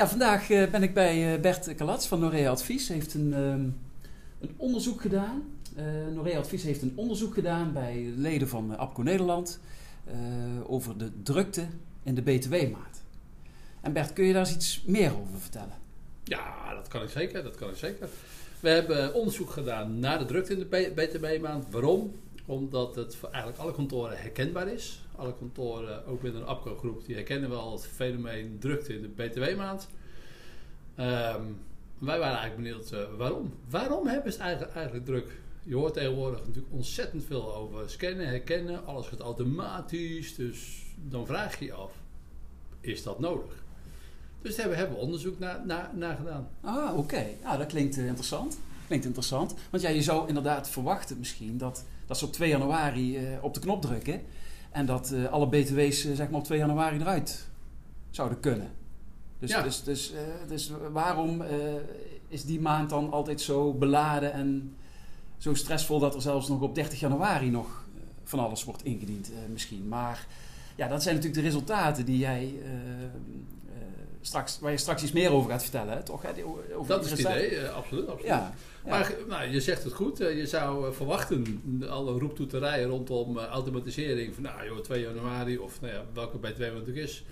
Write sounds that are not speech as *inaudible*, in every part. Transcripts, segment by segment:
Ja, vandaag eh, ben ik bij eh, Bert Kalats van Norea Advies. Hij heeft een, ehm, een onderzoek gedaan. Uh, Norea Advies heeft een onderzoek gedaan bij leden van APCO Nederland over de drukte in de BTW-maat. En Bert, kun je daar eens iets meer over vertellen? Ja, dat kan ik zeker. Dat kan ik zeker. We hebben onderzoek gedaan naar de drukte in de BTW-maand. Waarom? Omdat het voor eigenlijk alle kantoren herkenbaar is. Alle kantoren, ook binnen een APCO-groep, die herkennen wel het fenomeen drukte in de BTW-maand. Ehm, wij waren eigenlijk benieuwd uh, waarom. Waarom hebben ze eigenlijk, eigenlijk druk? Je hoort tegenwoordig natuurlijk ontzettend veel over scannen, herkennen. Alles gaat automatisch. Dus dan vraag je je af, is dat nodig? Dus daar hebben we onderzoek naar, naar gedaan. Ah, oké. Ja, dat klinkt uh, interessant. Klinkt interessant. Want ja, je zou inderdaad verwachten misschien dat, dat ze op 2 januari uh, op de knop drukken. En dat uh, alle BTW's zeg maar op 2 januari eruit zouden kunnen. Dus, ja. dus, dus, dus waarom is die maand dan altijd zo beladen en zo stressvol dat er zelfs nog op 30 januari nog van alles wordt ingediend misschien. Maar ja, dat zijn natuurlijk de resultaten die jij straks, waar je straks iets meer over gaat vertellen, toch? Over dat is het idee, uh, absoluut. absoluut. Ja, Maar nou, je zegt het goed. Uh, je zou uh, verwachten, alle roeptoeterijen rondom automatisering, van nou joh, 2 januari of nou ja, welke bij 2 natuurlijk is,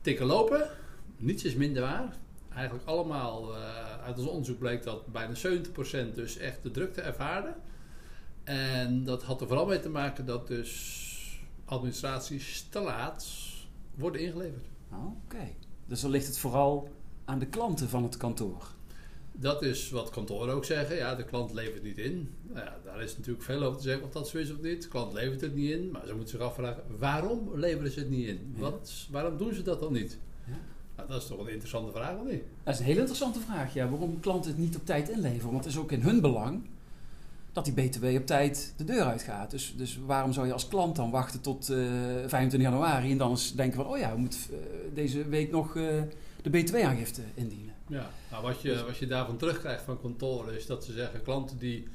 tikken lopen. Niets is minder waar. Eigenlijk allemaal, uit ons onderzoek bleek dat bijna 70% dus echt de drukte ervaarde. En dat had er vooral mee te maken dat dus administraties te laat worden ingeleverd. Oké. Dus dan ligt het vooral aan de klanten van het kantoor. Dat is wat kantoren ook zeggen. Ja, de klant levert niet in. Nou ja, daar is natuurlijk veel over te zeggen of dat zo is of niet. De klant levert het niet in. Maar ze moeten zich afvragen, waarom leveren ze het niet in? Wat, waarom doen ze dat dan niet? Ja. Nou, dat is toch een interessante vraag, of niet? Dat is een hele interessante vraag, ja. Waarom klanten het niet op tijd inleveren? Want het is ook in hun belang dat die BTW op tijd de deur uitgaat. Dus, dus waarom zou je als klant dan wachten tot uh, eh, 25 januari en dan eens denken van, oh ja, we moeten uh, deze week nog uh, de BTW-aangifte indienen? Ja, nou, wat, je, dus, wat je daarvan terugkrijgt van kantoren is dat ze zeggen, klanten die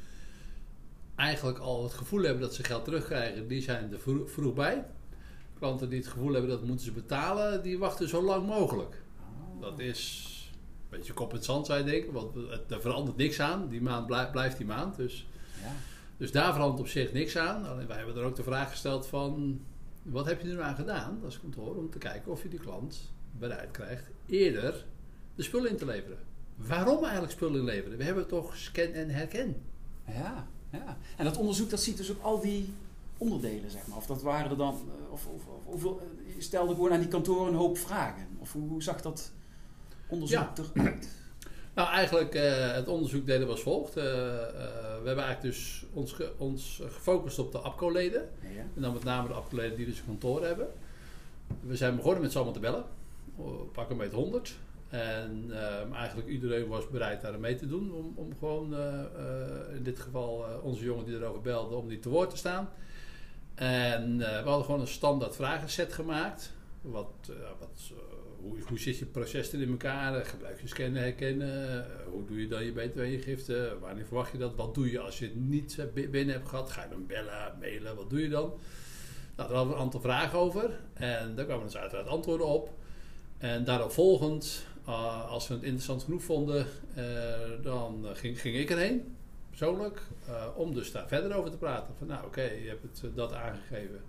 eigenlijk al het gevoel hebben dat ze geld terugkrijgen, die zijn er vroeg, vroeg bij. Klanten die het gevoel hebben dat moeten ze betalen, die wachten zo lang mogelijk. Oh. Dat is een beetje kop in zand, zou je denken, want er verandert niks aan. Die maand blijft, blijft die maand, dus... Ja. Dus daar verandert op zich niks aan. Alleen wij hebben er ook de vraag gesteld van... Wat heb je er nou aan gedaan als kantoor om te kijken of je die klant bereid krijgt eerder de spullen in te leveren? Waarom eigenlijk spullen inleveren? We hebben toch scan en herken. Ja, ja. En dat onderzoek dat ziet dus ook al die onderdelen, zeg maar. Of dat waren er dan... Eh, of, of, of, of je stelde gewoon aan die kantoren een hoop vragen. Of hoe, hoe zag dat onderzoek ja. eruit? Nou, eigenlijk uh, het onderzoek deden we als volgt. Uh, uh, we hebben eigenlijk dus ons, ge, ons gefocust op de APCO-leden. Ja. En dan met name de APCO-leden die dus een kantoor hebben. We zijn begonnen met ze allemaal te bellen. Pakken met 100. En eigenlijk iedereen was bereid daar mee te doen. Om, om gewoon, in dit geval onze jongen die erover belde, om die te woord te staan. En we hadden gewoon een standaard vragenset gemaakt. Wat, wat hoe, zit je proces er in elkaar? Gebruik je scannen, herkennen? Hoe doe je dan je btw-ingifte? Wanneer verwacht je dat? Wat doe je als je het niet binnen hebt gehad? Ga je dan bellen, mailen? Wat doe je dan? Nou, daar hadden we een aantal vragen over. En daar kwamen dus uiteraard antwoorden op. En daarop volgend, uh, als we het interessant genoeg vonden, uh, dan ging, ging ik erheen, persoonlijk, om dus daar verder over te praten. Van nou oké, je hebt het dat aangegeven.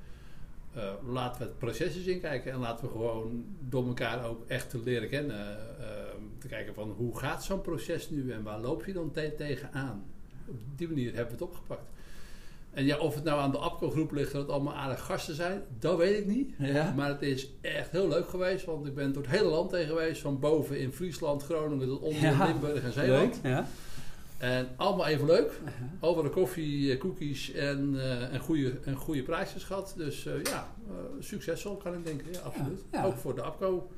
Uh, laten we het proces eens inkijken en laten we gewoon door elkaar ook echt te leren kennen. Uh, te kijken van hoe gaat zo'n proces nu en waar loop je dan te tegenaan. Op die manier hebben we het opgepakt. En ja, of het nou aan de APCO-groep ligt dat het allemaal aardige gasten zijn, dat weet ik niet. Ja. Maar het is echt heel leuk geweest, want ik ben door het hele land heen geweest. Van boven in Friesland, Groningen tot onder ja. Limburg en Zeeland. Leuk, ja. En allemaal even leuk. Over de koffie, eh, cookies en, uh, en, goede, en goede prijsjes gehad. Dus uh, ja, succesvol kan ik denken. Ja, absoluut. Ja, ja. Ook voor de APCO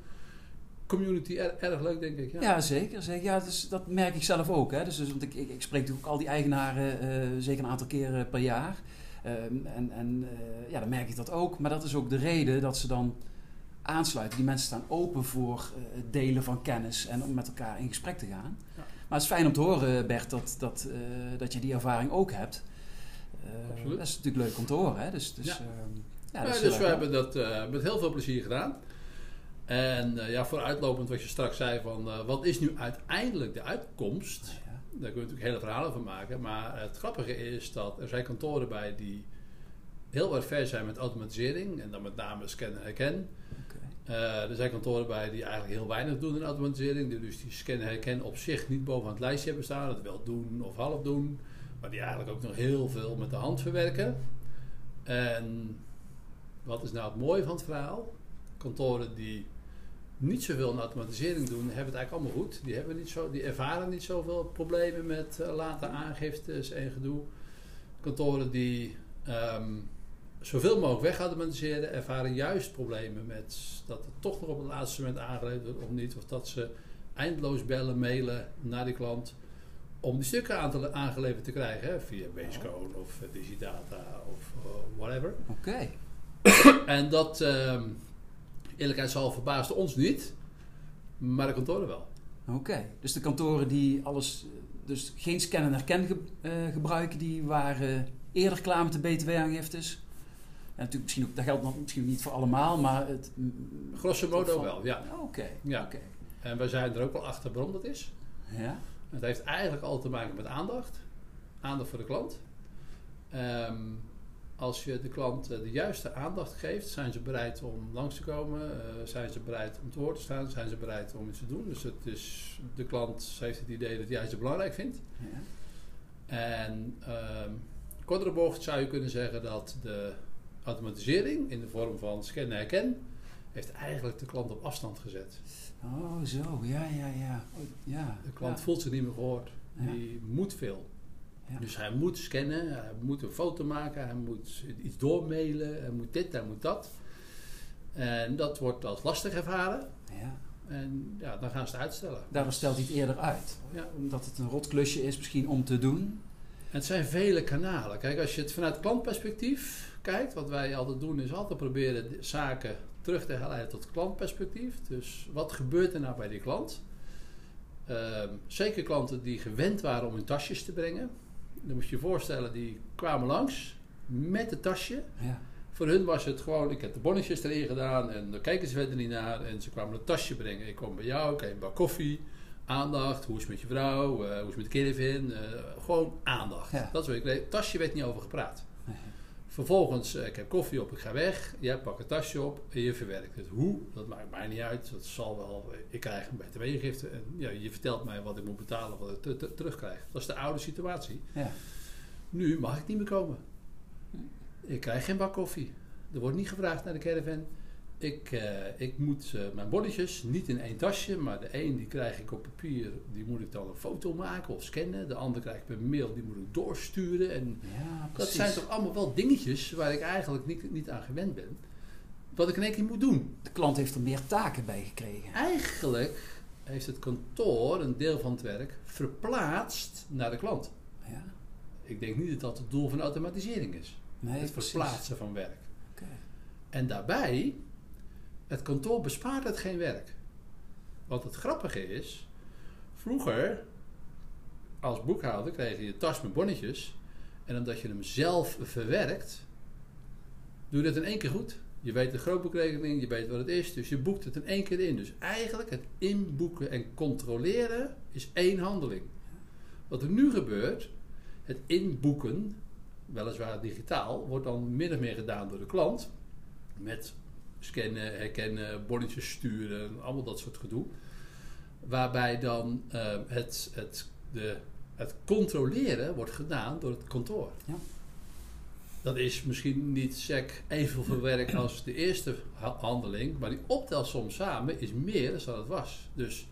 community er, erg leuk, denk ik. Ja, ja zeker. zeker. Ja, dus, dat merk ik zelf ook. Hè. Dus, dus, want ik, ik, ik spreek natuurlijk al die eigenaren zeker een aantal keren per jaar. Ehm, en en ja, dan merk ik dat ook. Maar dat is ook de reden dat ze dan aansluiten. Die mensen staan open voor delen van kennis en om met elkaar in gesprek te gaan. Ja. Maar het is fijn om te horen, Bert, dat, dat, uh, dat je die ervaring ook hebt. Uh, dat is natuurlijk leuk om te horen. Hè? Dus, dus, ja. Ja, ja dus we hebben dat met heel veel plezier gedaan. En ja, vooruitlopend wat je straks zei van wat is nu uiteindelijk de uitkomst? Ja. Daar kun je natuurlijk hele verhalen van maken. Maar het grappige is dat er zijn kantoren bij die heel erg ver zijn met automatisering. En dan met name scan en herken. Uh, er zijn kantoren bij die eigenlijk heel weinig doen in automatisering. Dus die scan en herken op zich niet bovenaan het lijstje hebben staan. Dat wel doen of half doen. Maar die eigenlijk ook nog heel veel met de hand verwerken. En wat is nou het mooie van het verhaal? Kantoren die niet zoveel in automatisering doen, hebben het eigenlijk allemaal goed. Die, hebben niet zo, die ervaren niet zoveel problemen met uh, late aangiftes en gedoe. Kantoren die um, zoveel mogelijk wegautomatiseren, ervaren juist problemen met dat het toch nog op het laatste moment aangeleverd wordt of niet. Of dat ze eindeloos bellen, mailen naar die klant om die stukken aan te, aangeleverd te krijgen. Hè, via Basecode of uh, Digidata of uh, whatever. Oké. *coughs* en dat, um, eerlijkheidshalve, verbaasde ons niet, maar de kantoren wel. Oké, dus de kantoren die alles, dus geen scan en herken ge, uh, gebruiken, die waren eerder klaar met de BTW-aangiftes. En natuurlijk misschien ook, dat geldt nog misschien niet voor allemaal, maar het... Grosso modo wel, ja. Oké, ja. oké. En wij zijn er ook wel achter waarom dat is. Ja. Het heeft eigenlijk al te maken met aandacht. Aandacht voor de klant. Um, als je de klant de juiste aandacht geeft, zijn ze bereid om langs te komen, uh, zijn ze bereid om te woord te staan, zijn ze bereid om iets te doen. Dus het is, de klant heeft het idee dat jij ze belangrijk vindt. Ja. En um, kortere bocht zou je kunnen zeggen dat de automatisering in de vorm van scan en herken heeft eigenlijk de klant op afstand gezet. Oh, zo, ja, ja, ja. Oh, ja. De klant ja. voelt zich niet meer gehoord. Ja. Die moet veel. Ja. Dus hij moet scannen, hij moet een foto maken, hij moet iets doormailen, hij moet dit, hij moet dat. En dat wordt als lastig ervaren. Ja. En ja, dan gaan ze het uitstellen. Daarom stelt hij het eerder uit. Ja. Omdat het een rotklusje is misschien om te doen. Het zijn vele kanalen. Kijk, als je het vanuit klantperspectief kijkt, wat wij altijd doen, is altijd proberen zaken terug te herleiden tot klantperspectief. Dus wat gebeurt er nou bij die klant? Uh, zeker klanten die gewend waren om hun tasjes te brengen. Dan moet je je voorstellen, die kwamen langs met het tasje. Ja. Voor hun was het gewoon, ik heb de bonnetjes erin gedaan en daar kijken ze verder niet naar. En ze kwamen een tasje brengen. Ik kom bij jou, ik heb een bak koffie, aandacht. Hoe is het met je vrouw? Uh, hoe is het met de caravan? Uh, gewoon aandacht. Ja. Dat is wat ik weet. tasje werd niet over gepraat. Nee. Vervolgens, uh, ik heb koffie op, ik ga weg. Jij pakt een tasje op en je verwerkt het. Hoe? Dat maakt mij niet uit. Dat zal wel. Ik krijg een btw-gifte. En ja, je vertelt mij wat ik moet betalen, wat ik terugkrijg. Dat is de oude situatie. Ja. Nu mag ik niet meer komen. Ik krijg geen bak koffie. Er wordt niet gevraagd naar de caravan. Ik, uh, ik moet uh, mijn bonnetjes niet in één tasje, maar de een die krijg ik op papier, die moet ik dan een foto maken of scannen. De ander krijg ik per mail, die moet ik doorsturen. En Ja, dat zijn toch allemaal wel dingetjes waar ik eigenlijk niet, niet aan gewend ben. Wat ik in één keer moet doen. De klant heeft er meer taken bij gekregen. Eigenlijk heeft het kantoor een deel van het werk verplaatst naar de klant. Ja. Ik denk niet dat dat het doel van automatisering is. Nee, het precies. verplaatsen van werk. Oké. En daarbij, het kantoor bespaart het geen werk. Want het grappige is, vroeger als boekhouder kreeg je je tas met bonnetjes. En omdat je hem zelf verwerkt, doe je dat in één keer goed. Je weet de grootboekrekening, je weet wat het is, dus je boekt het in één keer in. Dus eigenlijk het inboeken en controleren is één handeling. Wat er nu gebeurt, het inboeken, weliswaar digitaal, wordt dan min of meer gedaan door de klant. Met scannen, herkennen, bonnetjes sturen, allemaal dat soort gedoe. Waarbij dan uh, het, het, de, het controleren wordt gedaan door het kantoor. Ja. Dat is misschien niet sec evenveel werk als de eerste ha handeling, maar die optelsom samen is meer dan dat het was. Dus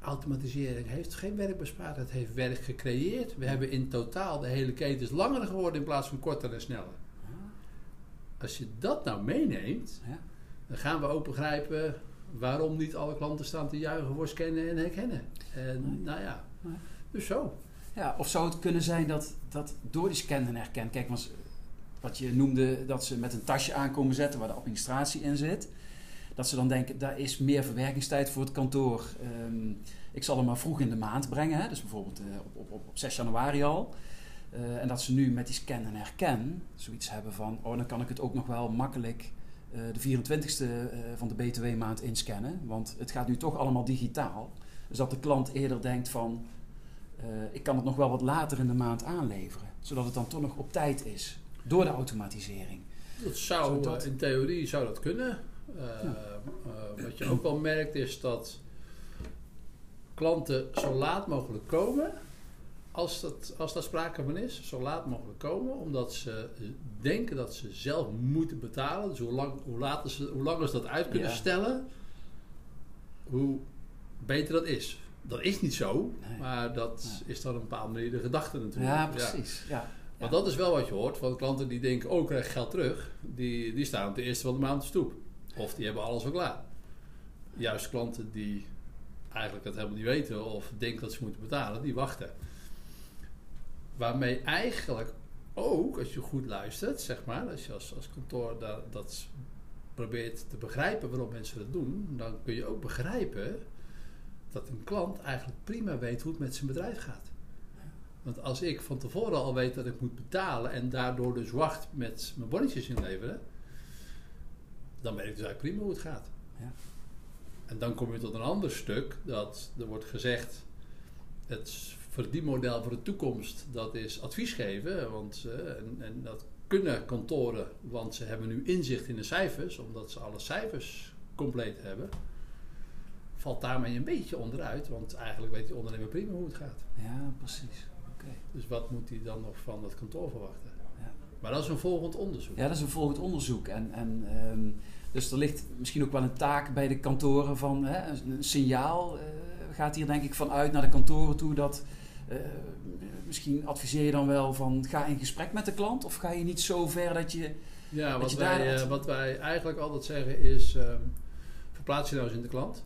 automatisering heeft geen werk bespaard, het heeft werk gecreëerd. We hebben in totaal de hele ketens langer geworden in plaats van korter en sneller. Als je dat nou meeneemt, Ja. dan gaan we ook begrijpen waarom niet alle klanten staan te juichen voor scannen en herkennen. En Nee. nou ja, Nee. dus zo. Ja, of zou het kunnen zijn dat, dat door die scan en herken, kijk, want wat je noemde, dat ze met een tasje aankomen zetten waar de administratie in zit, dat ze dan denken, daar is meer verwerkingstijd voor het kantoor. Ehm, ik zal hem maar vroeg in de maand brengen, hè, dus bijvoorbeeld eh, op, op, op 6 januari al. Eh, en dat ze nu met die scan en herken zoiets hebben van, oh, dan kan ik het ook nog wel makkelijk de 24ste van de BTW-maand inscannen. Want het gaat nu toch allemaal digitaal. Dus dat de klant eerder denkt van, ik kan het nog wel wat later in de maand aanleveren. Zodat het dan toch nog op tijd is. Door de automatisering. Dat zou, in theorie zou dat kunnen. wat je ook wel merkt is dat klanten zo laat mogelijk komen als, dat, als daar sprake van is, zo laat mogelijk komen, omdat ze denken dat ze zelf moeten betalen. Dus hoe, lang, hoe, later ze, hoe langer ze dat uit kunnen stellen, hoe beter dat is. Dat is niet zo, maar dat is dan een bepaalde manier de gedachte natuurlijk. Ja, precies. Ja. Maar dat is wel wat je hoort van klanten die denken, oh ik krijg geld terug. Die, die staan op de eerste van de maand op stoep. Of die hebben alles al klaar. Juist klanten die eigenlijk het helemaal niet weten of denken dat ze moeten betalen, die wachten. Waarmee eigenlijk ook, als je goed luistert, zeg maar, als je als, als kantoor dat, dat probeert te begrijpen waarom mensen dat doen, dan kun je ook begrijpen dat een klant eigenlijk prima weet hoe het met zijn bedrijf gaat. Want als ik van tevoren al weet dat ik moet betalen en daardoor dus wacht met mijn bonnetjes inleveren, dan weet ik dus eigenlijk prima hoe het gaat. Ja. En dan kom je tot een ander stuk dat er wordt gezegd: het verdienmodel voor de toekomst, dat is advies geven. Want, uh, en, en, dat kunnen kantoren, want ze hebben nu inzicht in de cijfers, omdat ze alle cijfers compleet hebben. Valt daarmee een beetje onderuit, want eigenlijk weet die ondernemer prima hoe het gaat. Ja, precies. Okay. Dus wat moet hij dan nog van dat kantoor verwachten? Ja. Maar dat is een volgend onderzoek. Ja, dat is een volgend onderzoek. En, en um, dus er ligt misschien ook wel een taak bij de kantoren van hè, een signaal. Uh, gaat hier denk ik vanuit naar de kantoren toe dat uh, misschien adviseer je dan wel van ga in gesprek met de klant of ga je niet zo ver dat je. Ja, wat, wij, uh, wat wij eigenlijk altijd zeggen is: uh, verplaats je nou eens in de klant.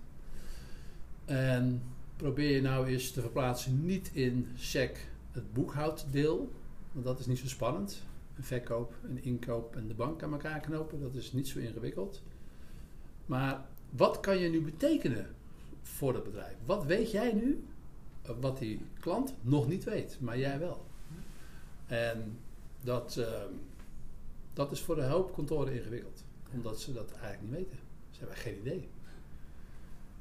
En probeer je nou eens te verplaatsen niet in SEC het boekhouddeel, want dat is niet zo spannend. Een verkoop, een inkoop en de bank aan elkaar knopen, dat is niet zo ingewikkeld. Maar wat kan je nu betekenen voor het bedrijf? Wat weet jij nu wat die klant nog niet weet, maar jij wel. En dat, ehm, dat is voor een hoop kantoren ingewikkeld, omdat ze dat eigenlijk niet weten. Ze hebben geen idee.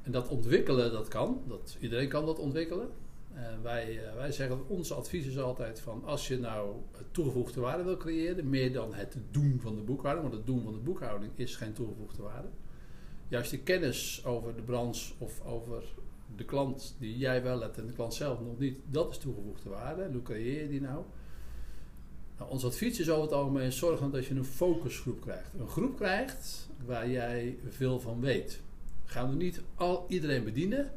En dat ontwikkelen, dat kan. Dat, iedereen kan dat ontwikkelen. En wij, uh, wij zeggen, onze advies is altijd van als je nou toegevoegde waarde wil creëren, meer dan het doen van de boekhouding, want het doen van de boekhouding is geen toegevoegde waarde. Juist de kennis over de branche of over de klant die jij wel hebt en de klant zelf nog niet, dat is toegevoegde waarde. Hoe creëer je die nou? nou ons advies is over het algemeen zorgen dat je een focusgroep krijgt. Een groep krijgt waar jij veel van weet. Gaan we niet al iedereen bedienen.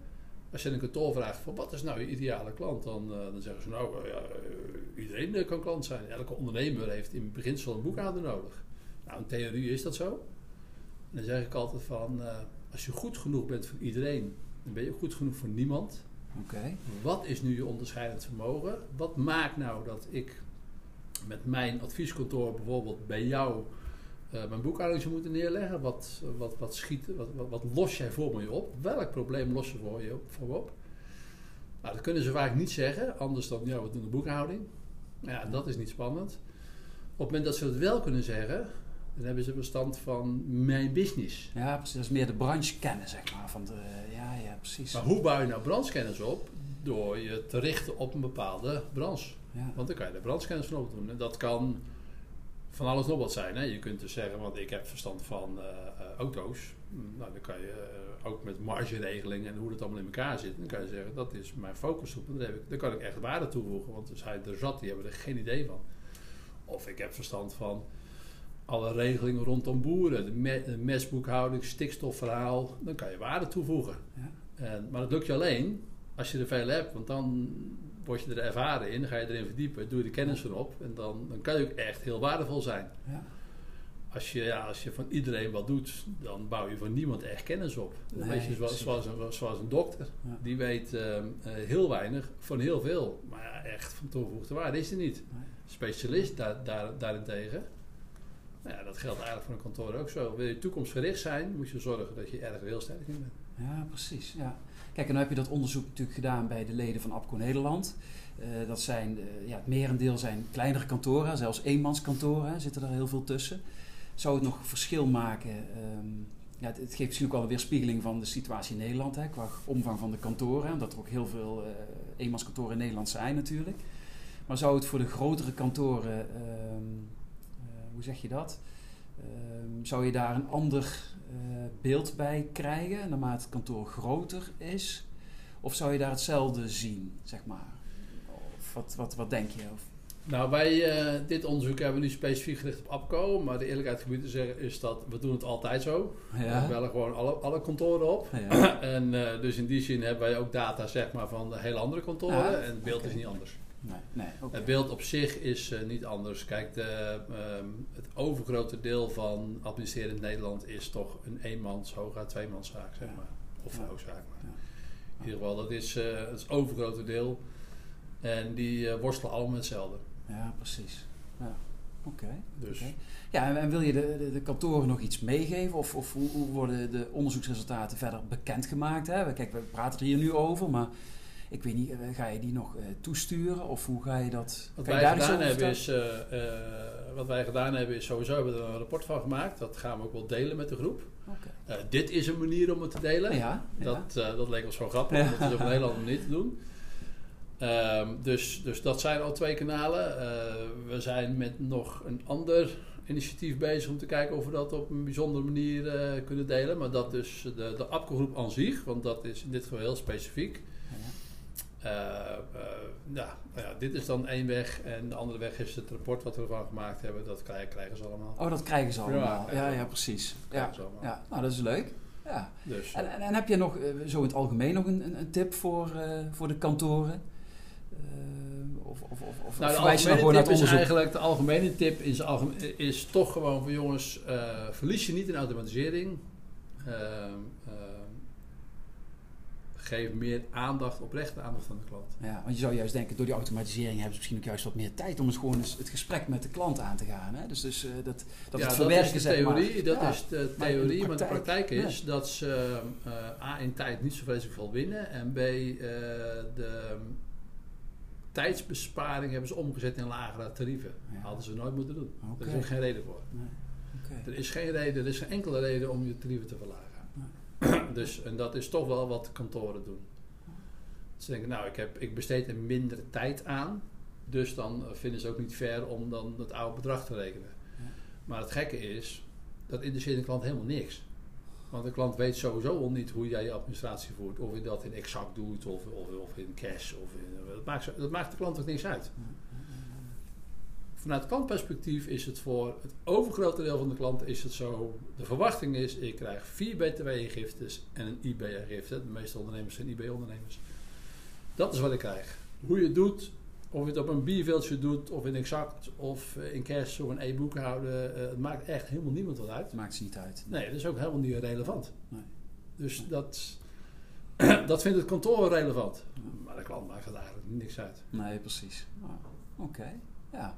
Als je een kantoor vraagt van wat is nou je ideale klant, dan, uh, dan zeggen ze nou uh, ja, uh, iedereen kan klant zijn. Elke ondernemer heeft in beginsel een boekhouder nodig. Nou, in theorie is dat zo. Dan zeg ik altijd van als je goed genoeg bent voor iedereen dan ben je goed genoeg voor niemand. Okay. Wat is nu je onderscheidend vermogen? Wat maakt nou dat ik met mijn advieskantoor bijvoorbeeld bij jou uh, mijn boekhouding zou moeten neerleggen? Wat, wat, wat, schiet, wat, wat, wat, los jij voor me op? Welk probleem los je voor je voor op? Nou, dat kunnen ze vaak niet zeggen, anders dan, ja, we doen de boekhouding. Ja, dat is niet spannend. Op het moment dat ze het wel kunnen zeggen, dan hebben ze verstand van mijn business. Ja, precies. Dat is meer de branche kennen, zeg maar. Van de, ja, ja, precies. Maar hoe bouw je nou branchekennis op? Door je te richten op een bepaalde branche. Ja. Want dan kan je de branchekennis van opdoen. En dat kan van alles nog wat zijn. Hè? Je kunt dus zeggen, want ik heb verstand van uh, auto's. Nou, dan kan je uh, ook met margeregeling en hoe dat allemaal in elkaar zit. Dan kan je zeggen, dat is mijn focusgroep. Dan, heb ik, dan kan ik echt waarde toevoegen. Want er zijn er zat, die hebben er geen idee van. Of ik heb verstand van alle regelingen rondom boeren, de, mesboekhouding, stikstofverhaal, dan kan je waarde toevoegen. Ja. En, maar dat lukt je alleen als je er veel hebt, want dan word je er ervaren in, ga je erin verdiepen, doe je de kennis erop en dan, dan kan je ook echt heel waardevol zijn. Ja. Als, je, ja, als je van iedereen wat doet, dan bouw je van niemand echt kennis op. Nee, weet je, zoals, zoals, een, zoals een dokter, die weet uh, heel weinig van heel veel, maar echt van toegevoegde waarde is er niet. Nee. Specialist daar, daar, daarentegen, ja, dat geldt eigenlijk voor een kantoor ook zo. Wil je toekomstgericht zijn, moet je zorgen dat je erg heel in bent. Ja, precies. Ja. Kijk, en dan heb je dat onderzoek natuurlijk gedaan bij de leden van APCO Nederland. Uh, dat zijn, uh, ja, het merendeel zijn kleinere kantoren, zelfs eenmanskantoren zitten er heel veel tussen. zou het nog verschil maken? ehm, ja, het, geeft misschien ook wel een weerspiegeling van de situatie in Nederland, hè, qua omvang van de kantoren. Omdat er ook heel veel eh eenmanskantoren in Nederland zijn natuurlijk. Maar zou het voor de grotere kantoren, ehm, eh, hoe zeg je dat? Ehm, zou je daar een ander eh, beeld bij krijgen naarmate het kantoor groter is? Of zou je daar hetzelfde zien, zeg maar? Of wat, wat, wat denk je? Of, Nou, wij, eh, dit onderzoek hebben we nu specifiek gericht op APCO. Maar de eerlijkheid gebied te zeggen is dat we doen het altijd zo. We bellen gewoon alle, alle kantoren op. Ja. *clears throat* En eh, dus in die zin hebben wij ook data zeg maar, van hele andere kantoren. En het beeld is niet anders. Nee, nee. Het beeld op zich is eh, niet anders. Kijk, de, ehm, het overgrote deel van administreren in Nederland is toch een eenmans, hooguit tweemanszaak, zeg Ja. maar. Of Ja. hoogzaak. Maar. Ja. In ieder geval, dat is, eh, het overgrote deel. En die eh, worstelen allemaal hetzelfde. Ja, precies. Ja. Oké. Dus. Ja, en, en wil je de, de, de kantoren nog iets meegeven? Of, of hoe, hoe worden de onderzoeksresultaten verder bekendgemaakt? Hè? Kijk, we praten er hier nu over, maar ik weet niet, eh, ga je die nog eh, toesturen? Of hoe ga je dat... Wat wij, gedaan hebben is, eh, wat wij gedaan hebben is sowieso hebben we er een rapport van gemaakt. Dat gaan we ook wel delen met de groep. Dit is een manier om het te delen. Ja, ja. Dat, dat leek ons zo grappig Ja. om het dus op een hele andere manier te doen. Ehm, dus, dus dat zijn al twee kanalen. We zijn met nog een ander initiatief bezig om te kijken of we dat op een bijzondere manier kunnen delen. Maar dat dus de, de APCO-groep aan zich, want dat is in dit geval heel specifiek. Eh, eh, ja, nou ja, dit is dan één weg en de andere weg is het rapport wat we ervan gemaakt hebben. Dat krijgen, krijgen ze allemaal. Oh, dat krijgen ze allemaal. Ja, ja, precies. Ja. Ja, nou dat is leuk. Ja. Dus, En, en, en heb je nog, eh, zo in het algemeen, nog een, een, tip voor, voor de kantoren? Of of, of, of Nou, de algemene tip is eigenlijk, de algemene tip is, is toch gewoon van jongens, verlies je niet in automatisering. Geef meer aandacht, oprechte aandacht aan de klant. Ja, want je zou juist denken, door die automatisering hebben ze misschien ook juist wat meer tijd om eens gewoon eens het gesprek met de klant aan te gaan. Hè? Dus, dus eh, dat, dat ja, het dat verwerken, is de zeg maar. theorie, dat Ja. is de Maar de theorie, maar de praktijk, praktijk is dat ze eh, A in tijd niet zo vreselijk veel winnen en B eh, de tijdsbesparing hebben ze omgezet in lagere tarieven. Hadden ze nooit moeten doen. Oké. Daar is ook geen reden voor. Nee. Er is geen reden, er is geen enkele reden om je tarieven te verlagen. Dus, en dat is toch wel wat kantoren doen. Ze denken, nou, ik, heb, ik besteed er minder tijd aan. Dus dan eh, vinden ze ook niet fair om dan het oude bedrag te rekenen. Ja. Maar het gekke is, dat interesseert de klant helemaal niks. Want de klant weet sowieso al niet hoe jij je administratie voert. Of je dat in exact doet, of, of, of in cash. Of in, dat, maakt, zo- dat maakt de klant ook niks uit. Vanuit klantperspectief is het voor het overgrote deel van de klanten is het zo. De verwachting is, ik krijg vier btw-ingiftes en een IB-ingifte. De meeste ondernemers zijn IB-ondernemers. Dat is wat ik krijg. Hoe je het doet, of je het op een bierveeltje doet, of in exact, of in cash, of een e-boekhouden. eh, het maakt echt helemaal niemand wat uit. Het maakt ze niet uit. Nee, dat is ook helemaal niet relevant. Nee. Dus Nee. dat, *clears throat* dat vindt het kantoor relevant. Maar de klant maakt het eigenlijk niks uit. Nee, precies. Nou, Oké, ja.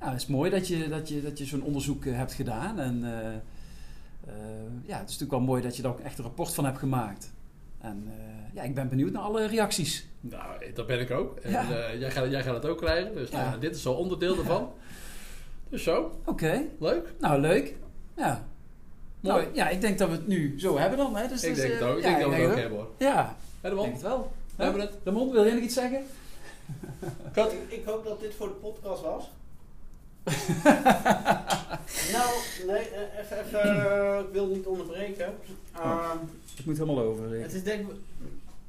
Ja, het is mooi dat je, dat je, dat je zo'n onderzoek eh, hebt gedaan. En eh, eh, ja, het is natuurlijk wel mooi dat je er ook echt een rapport van hebt gemaakt. En eh, ja, ik ben benieuwd naar alle reacties. Nou, dat ben ik ook. En Ja. eh, jij, gaat, jij gaat het ook krijgen. Dus nou, Ja. dit is zo onderdeel ervan. Dus zo, Oké, leuk. nou leuk. Ja. Mooi. Nou, ja, ik denk dat we het nu zo hebben dan. Hè? Dus, ik dus, denk het ook. Ik ja, denk dat we het ook hebben hoor. Ja, Hè, ik denk het wel. We hebben het. Ramon, wil jij nog iets zeggen? Kat. *laughs* Ik, ik hoop dat dit voor de podcast was. *laughs* nou, nee, eh, even, even eh, ik wil niet onderbreken. Ehm, Het moet helemaal over. het is denk ik...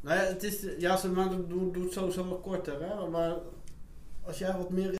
Nou ja, het is, ja, ze maar doet doe het sowieso wat korter, hè. Maar als jij wat meer